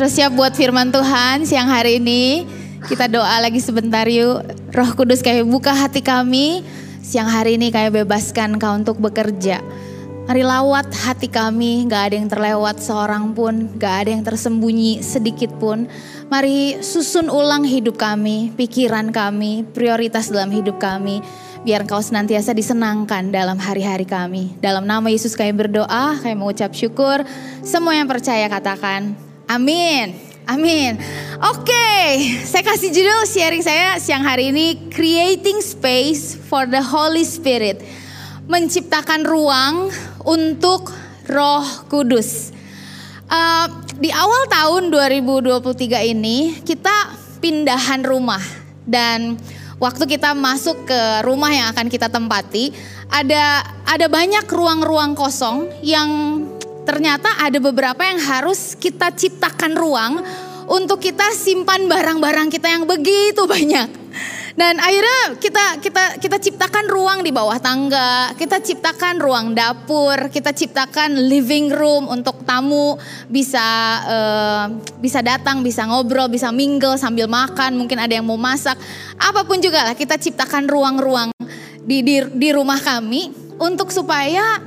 Terus siap buat firman Tuhan siang hari ini. Kita doa lagi sebentar yuk. Roh Kudus kayak buka hati kami. Siang hari ini kayak bebaskan kau untuk bekerja. Mari lawat hati kami, gak ada yang terlewat seorang pun, gak ada yang tersembunyi sedikit pun. Mari susun ulang hidup kami, pikiran kami, prioritas dalam hidup kami. Biar engkau senantiasa disenangkan dalam hari-hari kami. Dalam nama Yesus kami berdoa, kami mengucap syukur. Semua yang percaya katakan, amin. Amin. Oke, saya kasih judul sharing saya siang hari ini Creating Space for the Holy Spirit. Menciptakan ruang untuk Roh Kudus. Uh, di awal tahun 2023 ini kita pindahan rumah dan waktu kita masuk ke rumah yang akan kita tempati ada ada banyak ruang-ruang kosong yang ternyata ada beberapa yang harus kita ciptakan ruang untuk kita simpan barang-barang kita yang begitu banyak. Dan akhirnya kita kita kita ciptakan ruang di bawah tangga, kita ciptakan ruang dapur, kita ciptakan living room untuk tamu bisa uh, bisa datang, bisa ngobrol, bisa mingle sambil makan, mungkin ada yang mau masak, apa pun juga lah kita ciptakan ruang-ruang di, di di rumah kami untuk supaya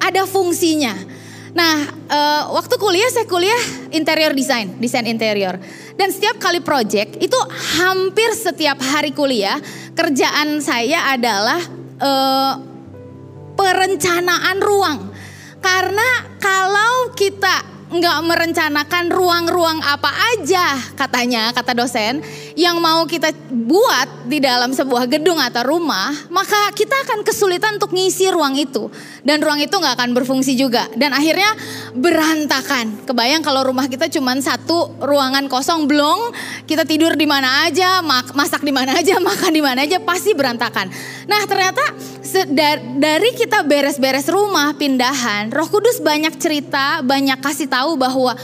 ada fungsinya. Nah, uh, waktu kuliah saya kuliah interior design, desain interior. Dan setiap kali project itu hampir setiap hari kuliah kerjaan saya adalah uh, perencanaan ruang. Karena kalau kita nggak merencanakan ruang-ruang apa aja katanya kata dosen yang mau kita buat di dalam sebuah gedung atau rumah maka kita akan kesulitan untuk ngisi ruang itu. Dan ruang itu nggak akan berfungsi juga. Dan akhirnya berantakan. Kebayang kalau rumah kita cuma satu ruangan kosong belum kita tidur di mana aja masak di mana aja makan di mana aja pasti berantakan. Nah ternyata dari kita beres-beres rumah pindahan roh kudus banyak cerita banyak kasih tahu bahwa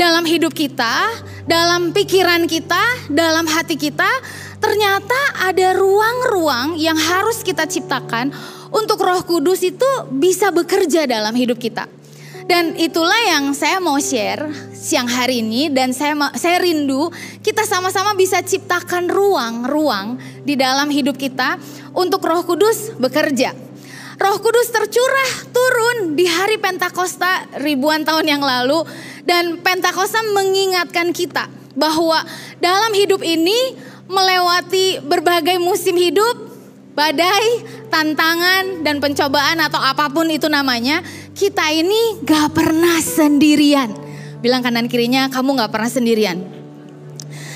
dalam hidup kita, dalam pikiran kita, dalam hati kita, ternyata ada ruang-ruang yang harus kita ciptakan untuk Roh Kudus itu bisa bekerja dalam hidup kita. Dan itulah yang saya mau share siang hari ini dan saya saya rindu kita sama-sama bisa ciptakan ruang-ruang di dalam hidup kita untuk Roh Kudus bekerja. Roh Kudus tercurah turun di hari Pentakosta ribuan tahun yang lalu dan Pentakosta mengingatkan kita bahwa dalam hidup ini melewati berbagai musim hidup, badai, tantangan dan pencobaan atau apa pun itu namanya, kita ini gak pernah sendirian. Bilang kanan kirinya, kamu gak pernah sendirian.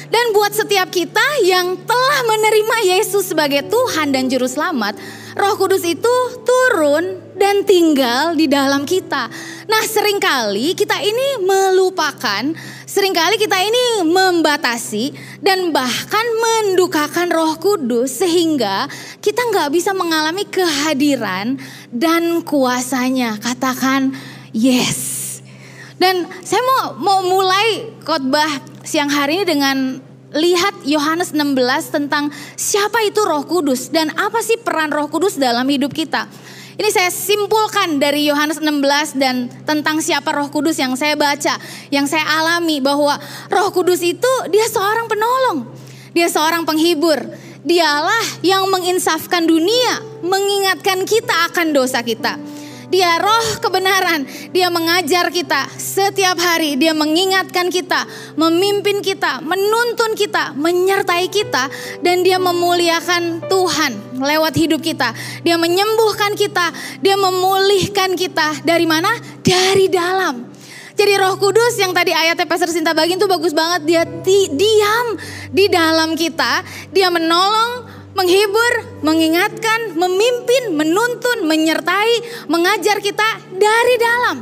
Dan buat setiap kita yang telah menerima Yesus sebagai Tuhan dan Juru Selamat, Roh Kudus itu turun dan tinggal di dalam kita. Nah, sering kali kita ini melupakan, sering kali kita ini membatasi dan bahkan mendukakan Roh Kudus sehingga kita nggak bisa mengalami kehadiran dan kuasanya. Katakan yes. Dan saya mau mau mulai khotbah siang hari ini dengan lihat Yohanes 16 tentang siapa itu Roh Kudus dan apa sih peran Roh Kudus dalam hidup kita. Ini saya simpulkan dari Yohanes 16 dan tentang siapa Roh Kudus yang saya baca, yang saya alami bahwa Roh Kudus itu dia seorang penolong. Dia seorang penghibur. Dialah yang menginsafkan dunia, mengingatkan kita akan dosa kita. Dia roh kebenaran. Dia mengajar kita setiap hari. Dia mengingatkan kita, memimpin kita, menuntun kita, menyertai kita. Dan dia memuliakan Tuhan lewat hidup kita. Dia menyembuhkan kita. Dia memulihkan kita. Dari mana? Dari dalam. Jadi roh kudus yang tadi ayatnya Pastor Sinta bagiin tuh bagus banget. Dia diam di dalam kita. Dia menolong, menghibur, mengingatkan, memimpin, menuntun, menyertai, mengajar kita dari dalam.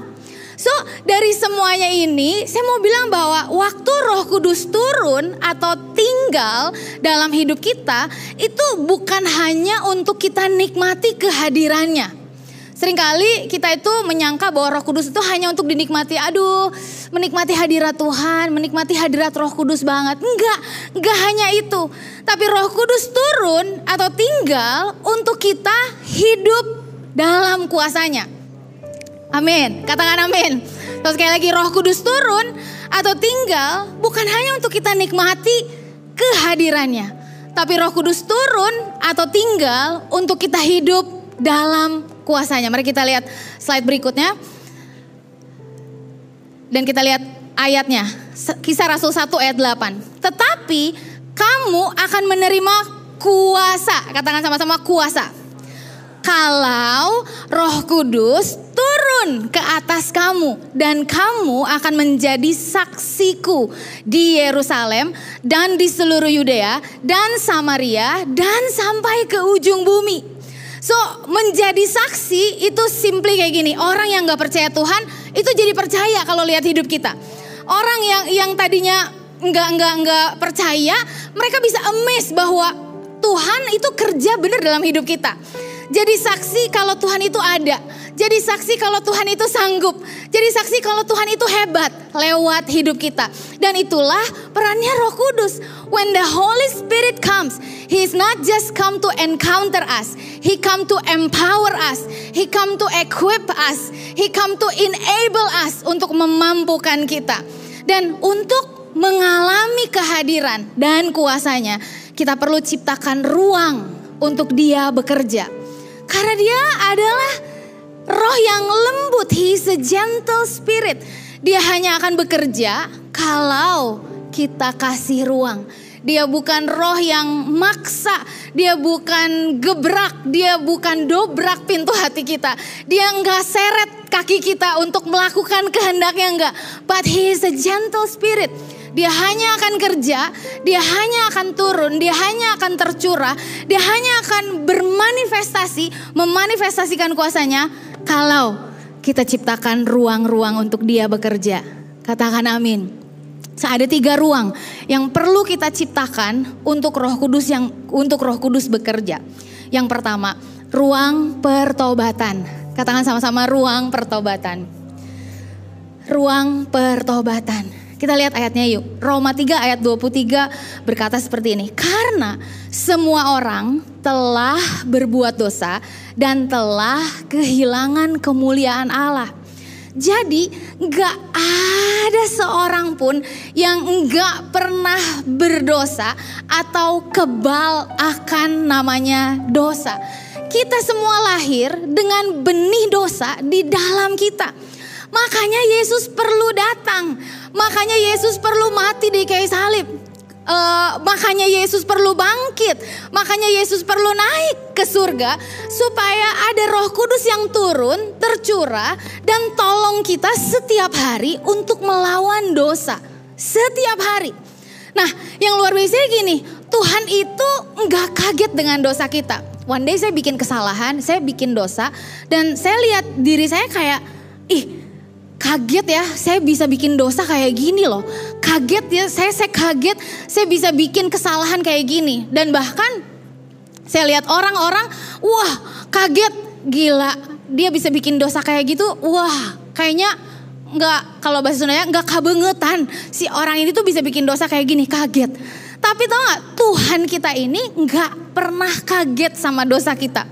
So, dari semuanya ini, saya mau bilang bahwa waktu Roh Kudus turun atau tinggal dalam hidup kita, itu bukan hanya untuk kita nikmati kehadirannya. Seringkali kita itu menyangka bahwa Roh Kudus itu hanya untuk dinikmati. Aduh, menikmati hadirat Tuhan, menikmati hadirat Roh Kudus banget. Enggak, enggak hanya itu. Tapi Roh Kudus turun atau tinggal untuk kita hidup dalam kuasanya. Amin. Katakan amin. Terus sekali lagi roh kudus turun atau tinggal bukan hanya untuk kita nikmati kehadirannya. Tapi roh kudus turun atau tinggal untuk kita hidup dalam kuasanya. Mari kita lihat slide berikutnya. Dan kita lihat ayatnya. Kisah Rasul 1 ayat 8. Tetapi kamu akan menerima kuasa. Katakan sama-sama kuasa. Kalau roh kudus turun ke atas kamu. Dan kamu akan menjadi saksiku di Yerusalem dan di seluruh Yudea dan Samaria dan sampai ke ujung bumi. So menjadi saksi itu simply kayak gini. Orang yang gak percaya Tuhan itu jadi percaya kalau lihat hidup kita. Orang yang yang tadinya nggak nggak nggak percaya, mereka bisa amazed bahwa Tuhan itu kerja benar dalam hidup kita. Jadi saksi kalau Tuhan itu ada. Jadi saksi kalau Tuhan itu sanggup. Jadi saksi kalau Tuhan itu hebat lewat hidup kita. Dan itulah perannya Roh Kudus. When the Holy Spirit comes, He is not just come to encounter us. He come to empower us. He come to equip us. He come to enable us untuk memampukan kita. Dan untuk mengalami kehadiran dan kuasanya, kita perlu ciptakan ruang untuk dia bekerja. Karena dia adalah roh yang lembut. He is a gentle spirit. Dia hanya akan bekerja kalau kita kasih ruang. Dia bukan roh yang maksa, dia bukan gebrak, dia bukan dobrak pintu hati kita. Dia enggak seret kaki kita untuk melakukan kehendaknya enggak. But he is a gentle spirit. Dia hanya akan kerja, dia hanya akan turun, dia hanya akan tercurah, dia hanya akan bermanifestasi, memanifestasikan kuasanya kalau kita ciptakan ruang-ruang untuk dia bekerja. Katakan amin. Ada tiga ruang yang perlu kita ciptakan untuk Roh Kudus yang untuk Roh Kudus bekerja. Yang pertama, ruang pertobatan. Katakan sama-sama ruang pertobatan. Ruang pertobatan. Kita lihat ayatnya yuk. Roma 3 ayat 23 berkata seperti ini. Karena semua orang telah berbuat dosa dan telah kehilangan kemuliaan Allah. Jadi gak ada seorang pun yang gak pernah berdosa atau kebal akan namanya dosa. Kita semua lahir dengan benih dosa di dalam kita. Makanya Yesus perlu datang. Makanya Yesus perlu mati di kayu salib. Uh, makanya Yesus perlu bangkit, makanya Yesus perlu naik ke surga supaya ada Roh Kudus yang turun, tercurah dan tolong kita setiap hari untuk melawan dosa. Setiap hari. Nah, yang luar biasa gini, Tuhan itu nggak kaget dengan dosa kita. One day saya bikin kesalahan, saya bikin dosa dan saya lihat diri saya kayak, ih kaget ya saya bisa bikin dosa kayak gini loh. Kaget ya saya saya kaget saya bisa bikin kesalahan kayak gini. Dan bahkan saya lihat orang-orang wah kaget. Gila dia bisa bikin dosa kayak gitu wah kayaknya nggak kalau bahasa Sunda ya nggak kabengetan. Si orang ini tuh bisa bikin dosa kayak gini kaget. Tapi tau gak Tuhan kita ini nggak pernah kaget sama dosa kita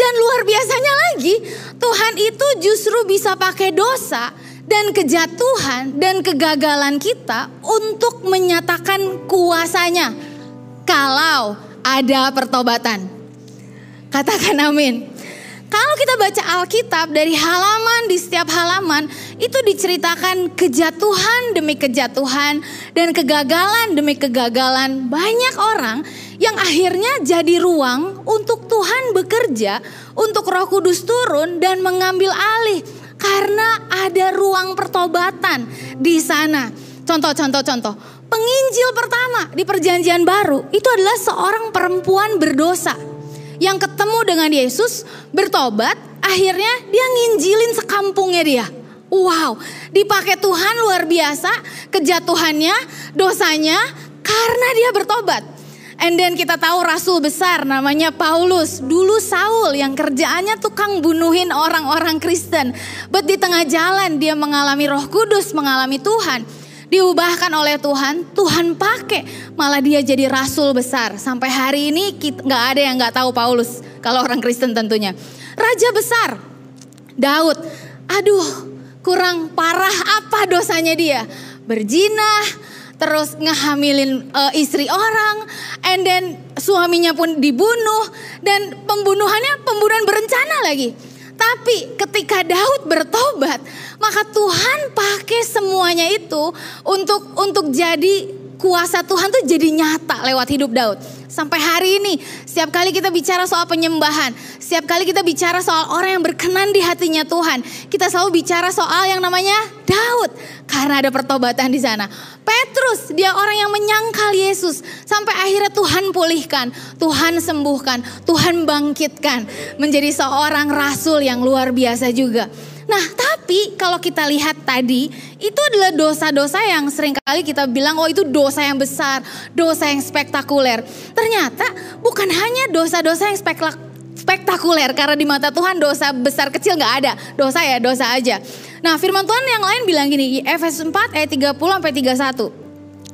dan luar biasanya lagi, Tuhan itu justru bisa pakai dosa dan kejatuhan dan kegagalan kita untuk menyatakan kuasanya. Kalau ada pertobatan. Katakan amin. Kalau kita baca Alkitab dari halaman di setiap halaman itu diceritakan kejatuhan demi kejatuhan dan kegagalan demi kegagalan banyak orang yang akhirnya jadi ruang untuk Tuhan bekerja, untuk Roh Kudus turun dan mengambil alih karena ada ruang pertobatan di sana. Contoh, contoh, contoh. Penginjil pertama di perjanjian baru itu adalah seorang perempuan berdosa yang ketemu dengan Yesus, bertobat, akhirnya dia nginjilin sekampungnya dia. Wow, dipakai Tuhan luar biasa kejatuhannya, dosanya karena dia bertobat. And then kita tahu rasul besar namanya Paulus. Dulu Saul yang kerjaannya tukang bunuhin orang-orang Kristen. But di tengah jalan dia mengalami roh kudus, mengalami Tuhan diubahkan oleh Tuhan, Tuhan pakai malah dia jadi rasul besar. Sampai hari ini nggak ada yang nggak tahu Paulus kalau orang Kristen tentunya. Raja besar, Daud. Aduh, kurang parah apa dosanya dia? Berjinah, terus ngehamilin uh, istri orang, and then suaminya pun dibunuh, dan pembunuhannya pembunuhan berencana lagi. Tapi ketika Daud bertobat, maka Tuhan pakai semuanya itu untuk untuk jadi kuasa Tuhan tuh jadi nyata lewat hidup Daud. Sampai hari ini, setiap kali kita bicara soal penyembahan, setiap kali kita bicara soal orang yang berkenan di hatinya Tuhan, kita selalu bicara soal yang namanya Daud karena ada pertobatan di sana. Petrus, dia orang yang menyangkal Yesus sampai akhirnya Tuhan pulihkan, Tuhan sembuhkan, Tuhan bangkitkan menjadi seorang rasul yang luar biasa juga. Nah, tapi kalau kita lihat tadi, itu adalah dosa-dosa yang sering kali kita bilang, oh itu dosa yang besar, dosa yang spektakuler. Ternyata bukan hanya dosa-dosa yang spektakuler, karena di mata Tuhan dosa besar kecil nggak ada. Dosa ya, dosa aja. Nah firman Tuhan yang lain bilang gini, Efesus 4 ayat 30 sampai 31.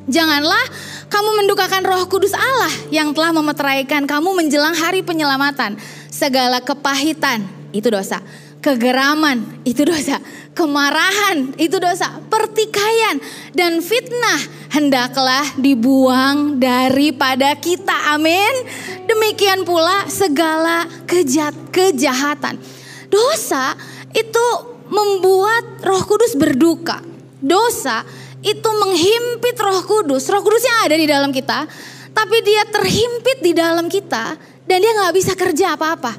Janganlah kamu mendukakan roh kudus Allah yang telah memeteraikan kamu menjelang hari penyelamatan. Segala kepahitan, itu dosa kegeraman itu dosa, kemarahan itu dosa, pertikaian dan fitnah hendaklah dibuang daripada kita. Amin. Demikian pula segala kejat kejahatan. Dosa itu membuat Roh Kudus berduka. Dosa itu menghimpit Roh Kudus. Roh Kudus yang ada di dalam kita, tapi dia terhimpit di dalam kita dan dia nggak bisa kerja apa-apa.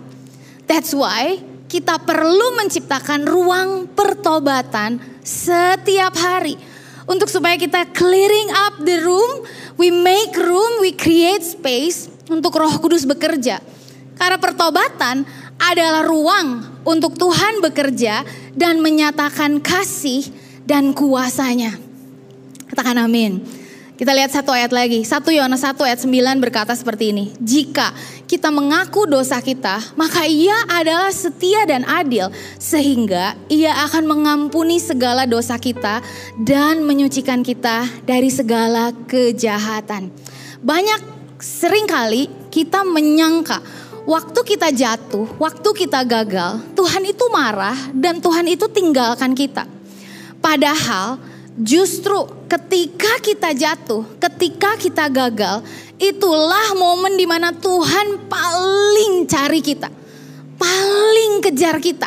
That's why kita perlu menciptakan ruang pertobatan setiap hari. Untuk supaya kita clearing up the room, we make room, we create space untuk roh kudus bekerja. Karena pertobatan adalah ruang untuk Tuhan bekerja dan menyatakan kasih dan kuasanya. Katakan amin. Kita lihat satu ayat lagi. Satu Yohanes 1 ayat 9 berkata seperti ini. Jika kita mengaku dosa kita, maka ia adalah setia dan adil. Sehingga ia akan mengampuni segala dosa kita dan menyucikan kita dari segala kejahatan. Banyak sering kali kita menyangka waktu kita jatuh, waktu kita gagal, Tuhan itu marah dan Tuhan itu tinggalkan kita. Padahal Justru ketika kita jatuh, ketika kita gagal, itulah momen di mana Tuhan paling cari kita, paling kejar kita.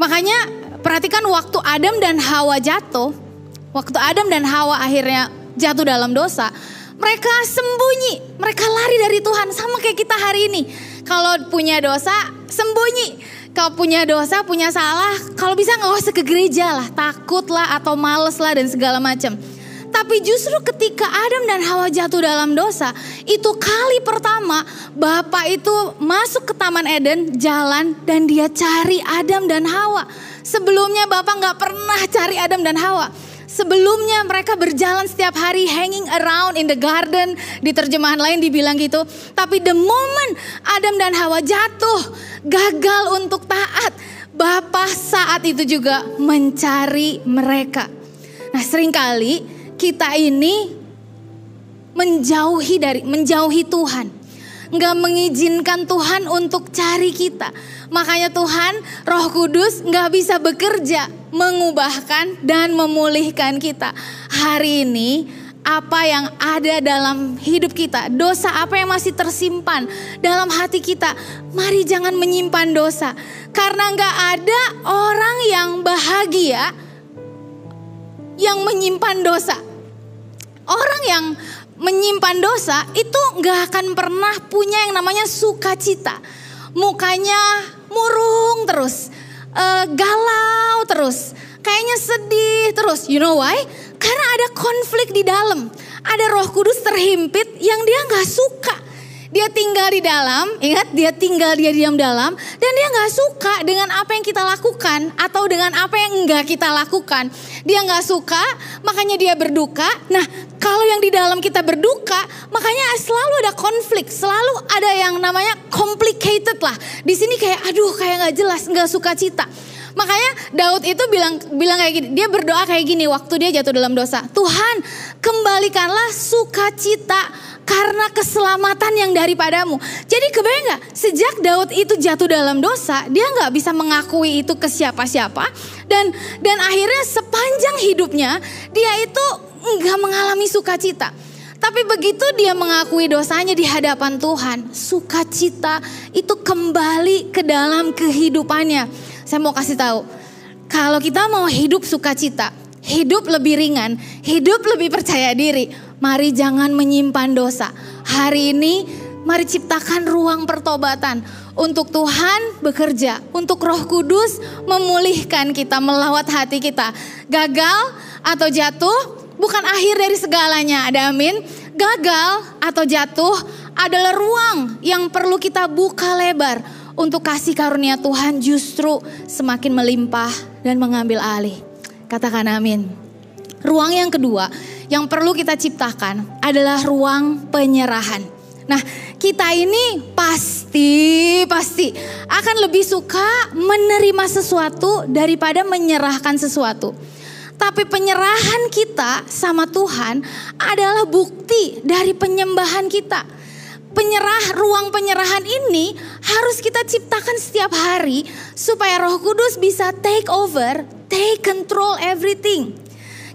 Makanya perhatikan waktu Adam dan Hawa jatuh, waktu Adam dan Hawa akhirnya jatuh dalam dosa, mereka sembunyi, mereka lari dari Tuhan sama kayak kita hari ini. Kalau punya dosa, sembunyi kalau punya dosa, punya salah, kalau bisa nggak usah ke gereja lah, takut lah atau males lah dan segala macam. Tapi justru ketika Adam dan Hawa jatuh dalam dosa, itu kali pertama Bapak itu masuk ke Taman Eden, jalan dan dia cari Adam dan Hawa. Sebelumnya Bapak nggak pernah cari Adam dan Hawa. Sebelumnya mereka berjalan setiap hari hanging around in the garden. Di terjemahan lain dibilang gitu. Tapi the moment Adam dan Hawa jatuh, gagal untuk taat. Bapak saat itu juga mencari mereka. Nah sering kali kita ini menjauhi dari menjauhi Tuhan nggak mengizinkan Tuhan untuk cari kita. Makanya Tuhan Roh Kudus nggak bisa bekerja mengubahkan dan memulihkan kita. Hari ini apa yang ada dalam hidup kita, dosa apa yang masih tersimpan dalam hati kita, mari jangan menyimpan dosa. Karena nggak ada orang yang bahagia yang menyimpan dosa. Orang yang menyimpan dosa itu nggak akan pernah punya yang namanya sukacita. Mukanya murung terus, uh, galau terus, kayaknya sedih terus. You know why? Karena ada konflik di dalam. Ada roh kudus terhimpit yang dia nggak suka dia tinggal di dalam, ingat dia tinggal dia diam dalam dan dia nggak suka dengan apa yang kita lakukan atau dengan apa yang enggak kita lakukan. Dia nggak suka, makanya dia berduka. Nah, kalau di dalam kita berduka, makanya selalu ada konflik, selalu ada yang namanya complicated lah. Di sini kayak aduh kayak nggak jelas, nggak suka cita. Makanya Daud itu bilang bilang kayak gini, dia berdoa kayak gini waktu dia jatuh dalam dosa. Tuhan, kembalikanlah sukacita karena keselamatan yang daripadamu. Jadi kebayang gak? Sejak Daud itu jatuh dalam dosa, dia gak bisa mengakui itu ke siapa-siapa. Dan dan akhirnya sepanjang hidupnya dia itu nggak mengalami sukacita. Tapi begitu dia mengakui dosanya di hadapan Tuhan, sukacita itu kembali ke dalam kehidupannya. Saya mau kasih tahu, kalau kita mau hidup sukacita, hidup lebih ringan, hidup lebih percaya diri, mari jangan menyimpan dosa. Hari ini mari ciptakan ruang pertobatan untuk Tuhan bekerja, untuk Roh Kudus memulihkan kita, melawat hati kita. Gagal atau jatuh, bukan akhir dari segalanya. Ada amin. Gagal atau jatuh adalah ruang yang perlu kita buka lebar untuk kasih karunia Tuhan justru semakin melimpah dan mengambil alih. Katakan amin. Ruang yang kedua yang perlu kita ciptakan adalah ruang penyerahan. Nah, kita ini pasti pasti akan lebih suka menerima sesuatu daripada menyerahkan sesuatu. Tapi penyerahan kita sama Tuhan adalah bukti dari penyembahan kita. Penyerah ruang penyerahan ini harus kita ciptakan setiap hari supaya Roh Kudus bisa take over, take control everything.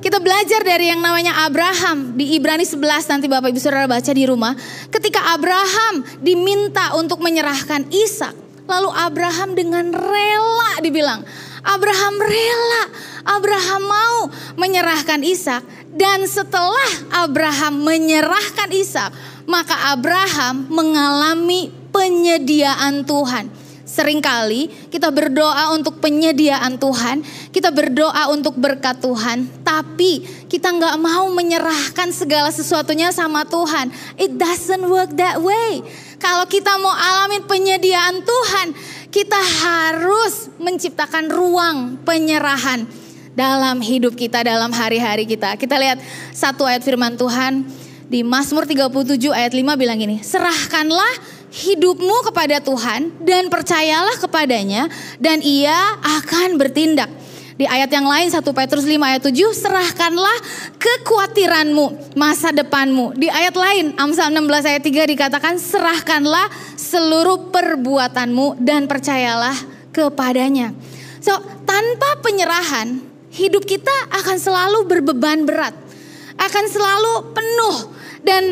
Kita belajar dari yang namanya Abraham di Ibrani 11 nanti Bapak Ibu Saudara baca di rumah. Ketika Abraham diminta untuk menyerahkan Ishak, lalu Abraham dengan rela dibilang, Abraham rela, Abraham mau menyerahkan Ishak dan setelah Abraham menyerahkan Ishak, maka Abraham mengalami penyediaan Tuhan. Seringkali kita berdoa untuk penyediaan Tuhan, kita berdoa untuk berkat Tuhan, tapi kita nggak mau menyerahkan segala sesuatunya sama Tuhan. It doesn't work that way. Kalau kita mau alamin penyediaan Tuhan, kita harus menciptakan ruang penyerahan dalam hidup kita, dalam hari-hari kita. Kita lihat satu ayat firman Tuhan di Mazmur 37 ayat 5 bilang gini, serahkanlah hidupmu kepada Tuhan dan percayalah kepadanya dan ia akan bertindak. Di ayat yang lain 1 Petrus 5 ayat 7 serahkanlah kekhawatiranmu masa depanmu. Di ayat lain Amsal 16 ayat 3 dikatakan serahkanlah seluruh perbuatanmu dan percayalah kepadanya. So tanpa penyerahan hidup kita akan selalu berbeban berat. Akan selalu penuh dan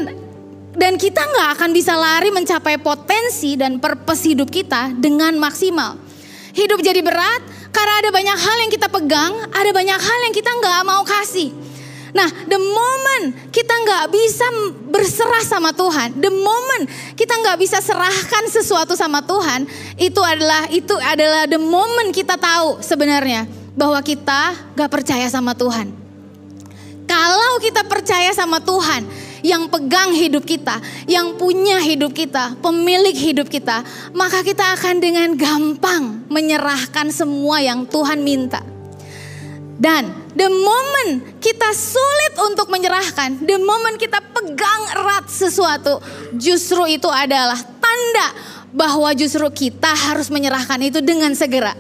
dan kita nggak akan bisa lari mencapai potensi dan purpose hidup kita dengan maksimal. Hidup jadi berat, karena ada banyak hal yang kita pegang, ada banyak hal yang kita nggak mau kasih. Nah, the moment kita nggak bisa berserah sama Tuhan, the moment kita nggak bisa serahkan sesuatu sama Tuhan, itu adalah itu adalah the moment kita tahu sebenarnya bahwa kita nggak percaya sama Tuhan. Kalau kita percaya sama Tuhan, yang pegang hidup kita, yang punya hidup kita, pemilik hidup kita, maka kita akan dengan gampang menyerahkan semua yang Tuhan minta. Dan the moment kita sulit untuk menyerahkan, the moment kita pegang erat sesuatu, justru itu adalah tanda bahwa justru kita harus menyerahkan itu dengan segera.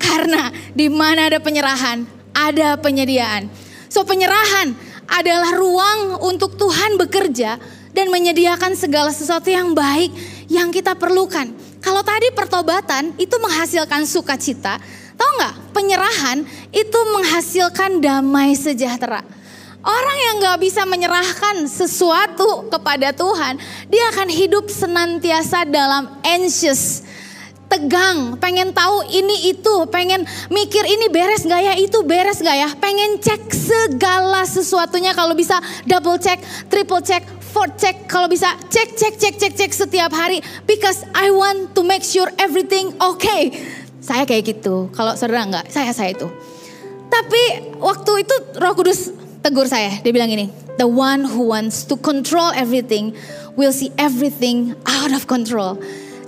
Karena di mana ada penyerahan, ada penyediaan. So penyerahan adalah ruang untuk Tuhan bekerja dan menyediakan segala sesuatu yang baik yang kita perlukan. Kalau tadi pertobatan itu menghasilkan sukacita, tahu nggak? Penyerahan itu menghasilkan damai sejahtera. Orang yang nggak bisa menyerahkan sesuatu kepada Tuhan, dia akan hidup senantiasa dalam anxious, tegang, pengen tahu ini itu, pengen mikir ini beres gak ya, itu beres gak ya, pengen cek segala sesuatunya kalau bisa double check, triple check, fourth check, kalau bisa cek cek cek cek cek setiap hari because I want to make sure everything okay. Saya kayak gitu, kalau saudara enggak, saya saya itu. Tapi waktu itu Roh Kudus tegur saya, dia bilang ini, the one who wants to control everything will see everything out of control.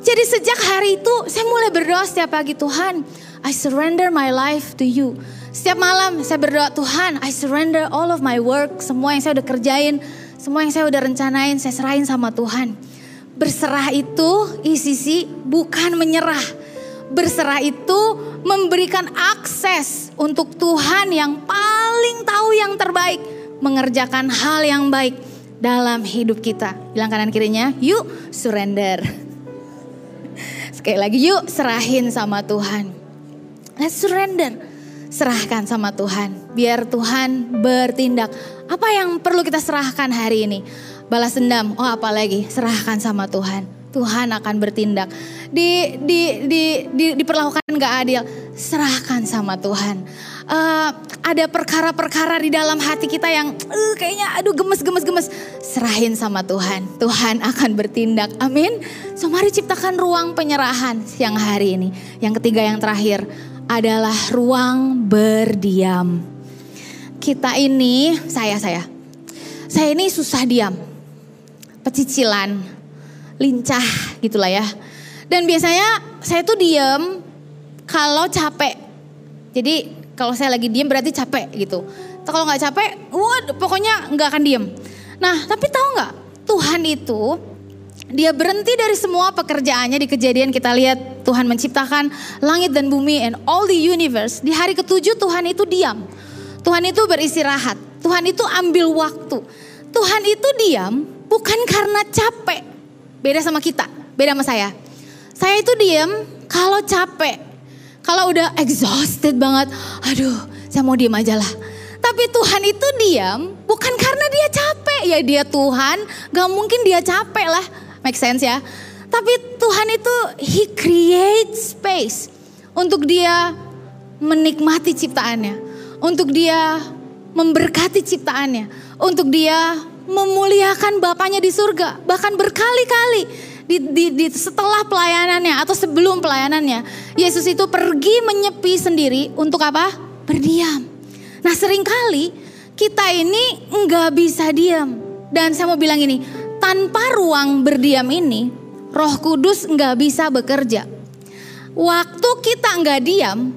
Jadi sejak hari itu saya mulai berdoa setiap pagi Tuhan, I surrender my life to you. Setiap malam saya berdoa Tuhan, I surrender all of my work, semua yang saya udah kerjain, semua yang saya udah rencanain, saya serahin sama Tuhan. Berserah itu ICC bukan menyerah. Berserah itu memberikan akses untuk Tuhan yang paling tahu yang terbaik. Mengerjakan hal yang baik dalam hidup kita. Bilang kanan kirinya, yuk surrender. Sekali lagi yuk serahin sama Tuhan. Let's surrender. serahkan sama Tuhan. Biar Tuhan bertindak. Apa yang perlu kita serahkan hari ini? Balas dendam, oh apalagi serahkan sama Tuhan. Tuhan akan bertindak. Di, di, di, di, diperlakukan gak adil, serahkan sama Tuhan. Uh, ada perkara-perkara di dalam hati kita yang uh, kayaknya aduh gemes gemes gemes serahin sama Tuhan Tuhan akan bertindak amin so mari ciptakan ruang penyerahan siang hari ini yang ketiga yang terakhir adalah ruang berdiam. Kita ini, saya, saya, saya ini susah diam. Pecicilan, lincah gitulah ya. Dan biasanya saya tuh diam kalau capek. Jadi kalau saya lagi diam berarti capek gitu. Kalau nggak capek, wah pokoknya nggak akan diem. Nah tapi tahu nggak Tuhan itu dia berhenti dari semua pekerjaannya di kejadian kita lihat Tuhan menciptakan langit dan bumi and all the universe. Di hari ketujuh Tuhan itu diam. Tuhan itu beristirahat. Tuhan itu ambil waktu. Tuhan itu diam bukan karena capek. Beda sama kita, beda sama saya. Saya itu diam kalau capek. Kalau udah exhausted banget, aduh saya mau diam aja lah. Tapi Tuhan itu diam bukan karena dia capek. Ya dia Tuhan, gak mungkin dia capek lah Make sense ya? Tapi Tuhan itu He create space untuk dia menikmati ciptaannya, untuk dia memberkati ciptaannya, untuk dia memuliakan Bapaknya di surga, bahkan berkali-kali di, di, di setelah pelayanannya atau sebelum pelayanannya, Yesus itu pergi menyepi sendiri untuk apa? Berdiam. Nah sering kali kita ini nggak bisa diam. Dan saya mau bilang ini, tanpa ruang berdiam ini, Roh Kudus nggak bisa bekerja. Waktu kita nggak diam,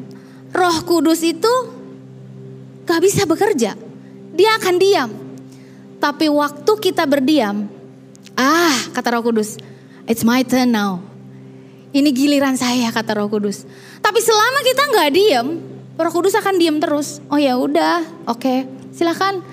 Roh Kudus itu nggak bisa bekerja. Dia akan diam. Tapi waktu kita berdiam, ah kata Roh Kudus, it's my turn now. Ini giliran saya kata Roh Kudus. Tapi selama kita nggak diam, Roh Kudus akan diam terus. Oh ya udah, oke, okay, silakan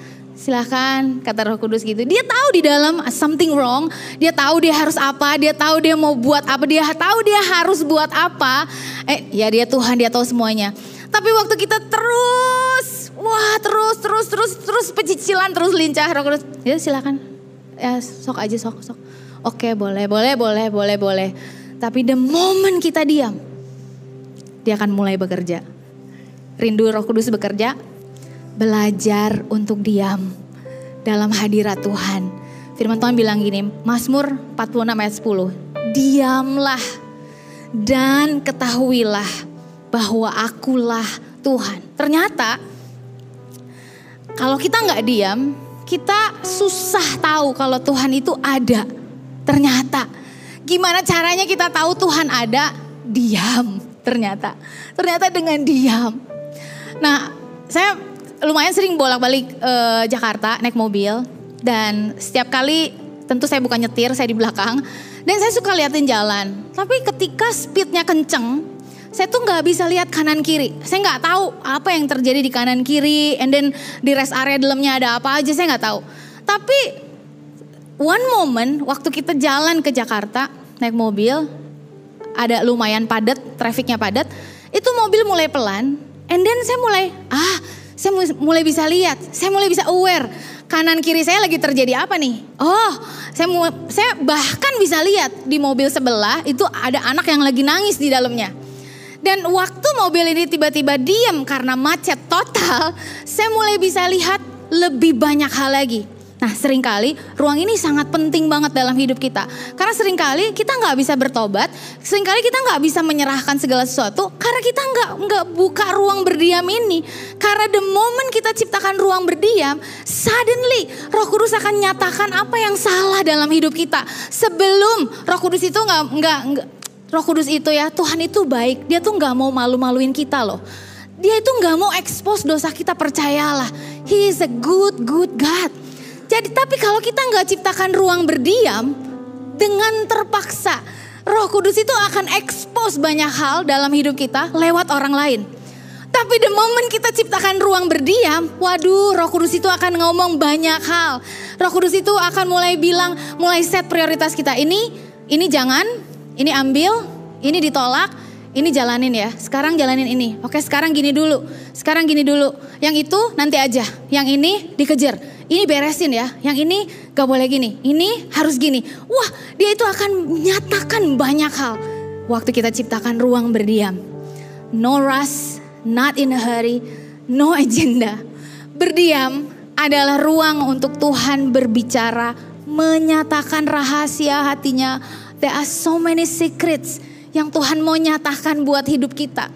silahkan kata roh kudus gitu. Dia tahu di dalam something wrong, dia tahu dia harus apa, dia tahu dia mau buat apa, dia tahu dia harus buat apa. Eh ya dia Tuhan, dia tahu semuanya. Tapi waktu kita terus, wah terus, terus, terus, terus pecicilan, terus lincah roh kudus. Ya silahkan, ya sok aja sok, sok. Oke boleh, boleh, boleh, boleh, boleh. Tapi the moment kita diam, dia akan mulai bekerja. Rindu roh kudus bekerja, belajar untuk diam dalam hadirat Tuhan. Firman Tuhan bilang gini, Mazmur 46 ayat 10. Diamlah dan ketahuilah bahwa akulah Tuhan. Ternyata kalau kita nggak diam, kita susah tahu kalau Tuhan itu ada. Ternyata gimana caranya kita tahu Tuhan ada? Diam. Ternyata, ternyata dengan diam. Nah, saya lumayan sering bolak-balik uh, Jakarta naik mobil dan setiap kali tentu saya bukan nyetir, saya di belakang dan saya suka liatin jalan. Tapi ketika speednya kenceng, saya tuh nggak bisa lihat kanan kiri. Saya nggak tahu apa yang terjadi di kanan kiri, and then di rest area dalamnya ada apa aja saya nggak tahu. Tapi one moment waktu kita jalan ke Jakarta naik mobil, ada lumayan padat, trafficnya padat, itu mobil mulai pelan, and then saya mulai ah saya mulai bisa lihat, saya mulai bisa aware kanan kiri saya lagi terjadi apa nih. Oh, saya saya bahkan bisa lihat di mobil sebelah itu ada anak yang lagi nangis di dalamnya. Dan waktu mobil ini tiba-tiba diam karena macet total, saya mulai bisa lihat lebih banyak hal lagi. Nah sering kali ruang ini sangat penting banget dalam hidup kita. Karena sering kali kita nggak bisa bertobat, sering kali kita nggak bisa menyerahkan segala sesuatu karena kita nggak nggak buka ruang berdiam ini. Karena the moment kita ciptakan ruang berdiam, suddenly Roh Kudus akan nyatakan apa yang salah dalam hidup kita. Sebelum Roh Kudus itu nggak nggak Roh Kudus itu ya Tuhan itu baik, dia tuh nggak mau malu-maluin kita loh. Dia itu nggak mau expose dosa kita percayalah. He is a good good God. Jadi tapi kalau kita nggak ciptakan ruang berdiam dengan terpaksa Roh Kudus itu akan expose banyak hal dalam hidup kita lewat orang lain. Tapi the moment kita ciptakan ruang berdiam, waduh Roh Kudus itu akan ngomong banyak hal. Roh Kudus itu akan mulai bilang, mulai set prioritas kita. Ini, ini jangan, ini ambil, ini ditolak, ini jalanin ya. Sekarang jalanin ini. Oke, sekarang gini dulu. Sekarang gini dulu. Yang itu nanti aja. Yang ini dikejar. Ini beresin ya. Yang ini gak boleh gini. Ini harus gini. Wah, dia itu akan menyatakan banyak hal. Waktu kita ciptakan ruang berdiam. No rush, not in a hurry, no agenda. Berdiam adalah ruang untuk Tuhan berbicara, menyatakan rahasia hatinya. There are so many secrets yang Tuhan mau nyatakan buat hidup kita.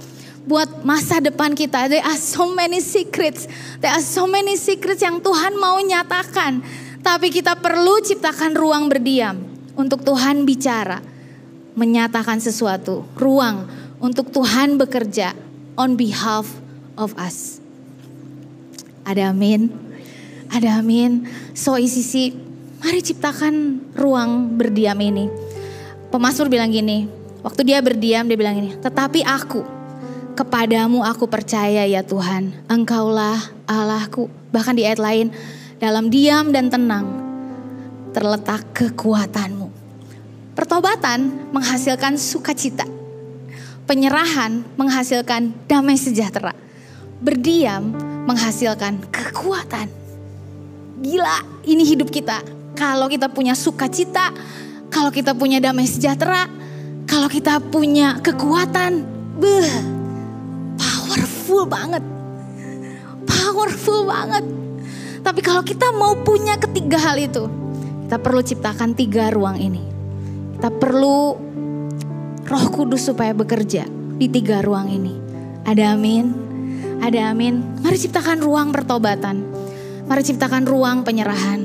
Buat masa depan kita. There are so many secrets. There are so many secrets yang Tuhan mau nyatakan. Tapi kita perlu ciptakan ruang berdiam. Untuk Tuhan bicara. Menyatakan sesuatu. Ruang untuk Tuhan bekerja. On behalf of us. Ada amin. Ada amin. So sih, mari ciptakan ruang berdiam ini. Pemasmur bilang gini, Waktu dia berdiam dia bilang ini, tetapi aku kepadamu aku percaya ya Tuhan, engkaulah Allahku. Bahkan di ayat lain, dalam diam dan tenang terletak kekuatanmu. Pertobatan menghasilkan sukacita. Penyerahan menghasilkan damai sejahtera. Berdiam menghasilkan kekuatan. Gila, ini hidup kita. Kalau kita punya sukacita, kalau kita punya damai sejahtera, kalau kita punya kekuatan, beh, powerful banget. Powerful banget. Tapi kalau kita mau punya ketiga hal itu, kita perlu ciptakan tiga ruang ini. Kita perlu roh kudus supaya bekerja di tiga ruang ini. Ada amin? Ada amin? Mari ciptakan ruang pertobatan. Mari ciptakan ruang penyerahan.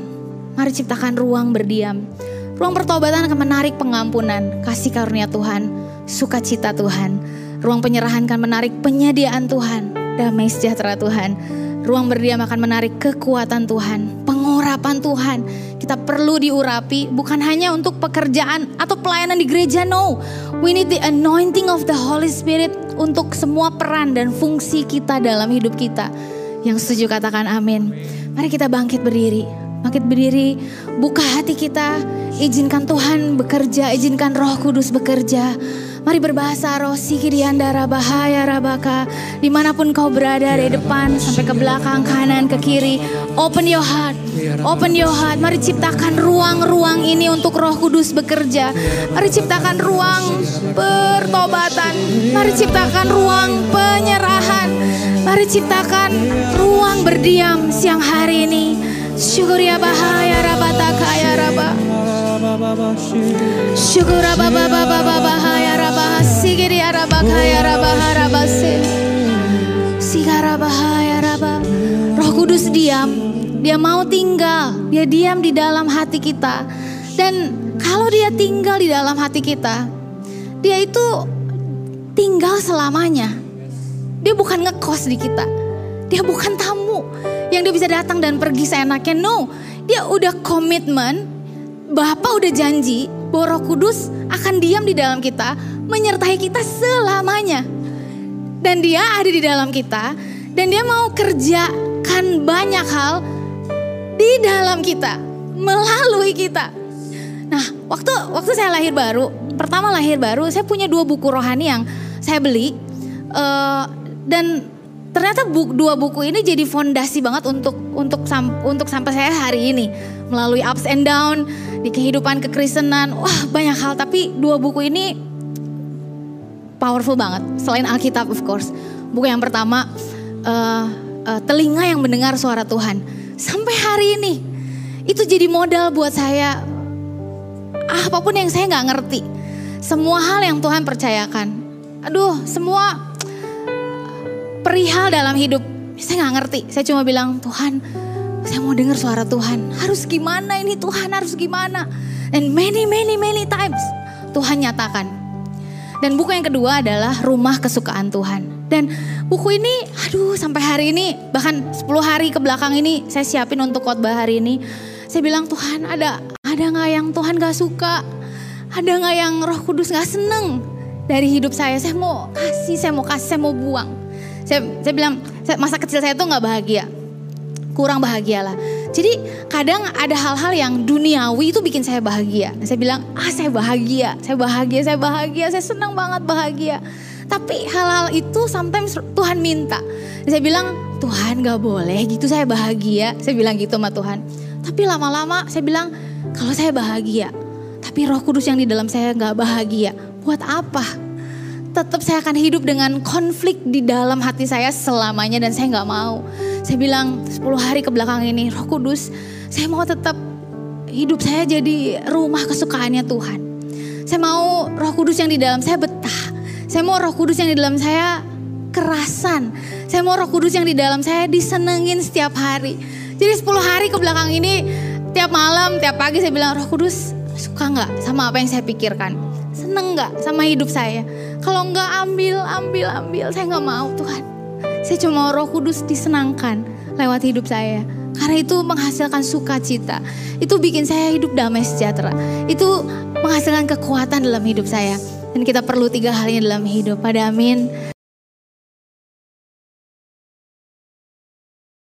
Mari ciptakan ruang berdiam. Ruang pertobatan akan menarik pengampunan, kasih karunia Tuhan, sukacita Tuhan. Ruang penyerahan akan menarik penyediaan Tuhan, damai sejahtera Tuhan. Ruang berdiam akan menarik kekuatan Tuhan, pengurapan Tuhan. Kita perlu diurapi bukan hanya untuk pekerjaan atau pelayanan di gereja, no. We need the anointing of the Holy Spirit untuk semua peran dan fungsi kita dalam hidup kita. Yang setuju katakan amin. Mari kita bangkit berdiri. Bangkit berdiri, buka hati kita, Izinkan Tuhan bekerja, izinkan Roh Kudus bekerja. Mari berbahasa roh sikiriandara bahaya rabaka. Di mana pun kau berada dari depan sampai ke belakang, kanan, ke kiri. Open your heart, open your heart. Mari ciptakan ruang-ruang ini untuk roh kudus bekerja. Mari ciptakan ruang pertobatan. Mari ciptakan ruang penyerahan. Mari ciptakan ruang berdiam siang hari ini. Syukur ya bahaya rabata kaya rabah. Syukur Sigiri Roh Kudus diam Dia mau tinggal Dia diam di dalam hati kita Dan kalau dia tinggal di dalam hati kita Dia itu tinggal selamanya Dia bukan ngekos di kita Dia bukan tamu Yang dia bisa datang dan pergi seenaknya No Dia udah komitmen Bapak udah janji bahwa Roh Kudus akan diam di dalam kita, menyertai kita selamanya. Dan dia ada di dalam kita dan dia mau kerjakan banyak hal di dalam kita, melalui kita. Nah, waktu waktu saya lahir baru, pertama lahir baru, saya punya dua buku rohani yang saya beli uh, dan ternyata dua buku ini jadi fondasi banget untuk untuk untuk sampai saya hari ini. Melalui ups and down di kehidupan kekristenan. Wah banyak hal. Tapi dua buku ini powerful banget. Selain Alkitab of course. Buku yang pertama uh, uh, telinga yang mendengar suara Tuhan. Sampai hari ini itu jadi modal buat saya. Apa pun yang saya nggak ngerti. Semua hal yang Tuhan percayakan. Aduh semua perihal dalam hidup. Saya nggak ngerti. Saya cuma bilang Tuhan, saya mau dengar suara Tuhan. Harus gimana ini Tuhan? Harus gimana? And many many many times Tuhan nyatakan. Dan buku yang kedua adalah Rumah Kesukaan Tuhan. Dan buku ini, aduh sampai hari ini, bahkan 10 hari ke belakang ini saya siapin untuk khotbah hari ini. Saya bilang Tuhan ada ada nggak yang Tuhan gak suka? Ada nggak yang Roh Kudus gak seneng dari hidup saya? Saya mau kasih, saya mau kasih, saya mau buang. Saya, saya bilang masa kecil saya tuh nggak bahagia, kurang bahagia lah. Jadi kadang ada hal-hal yang duniawi itu bikin saya bahagia. Saya bilang ah saya bahagia, saya bahagia, saya bahagia, saya senang banget bahagia. Tapi hal-hal itu sometimes Tuhan minta. Saya bilang, Tuhan gak boleh gitu saya bahagia. Saya bilang gitu sama Tuhan. Tapi lama-lama saya bilang, kalau saya bahagia, tapi roh kudus yang di dalam saya gak bahagia. Buat apa? Tetap saya akan hidup dengan konflik di dalam hati saya selamanya dan saya gak mau. Saya bilang 10 hari ke belakang ini, roh kudus, saya mau tetap hidup saya jadi rumah kesukaannya Tuhan. Saya mau roh kudus yang di dalam saya betah saya mau roh kudus yang di dalam saya kerasan. Saya mau roh kudus yang di dalam saya disenengin setiap hari. Jadi 10 hari ke belakang ini tiap malam, tiap pagi saya bilang roh kudus suka nggak sama apa yang saya pikirkan? Seneng nggak sama hidup saya? Kalau nggak ambil, ambil, ambil. Saya nggak mau Tuhan. Saya cuma roh kudus disenangkan lewat hidup saya. Karena itu menghasilkan sukacita. Itu bikin saya hidup damai sejahtera. Itu menghasilkan kekuatan dalam hidup saya. Dan kita perlu tiga hal ini dalam hidup. Pada amin.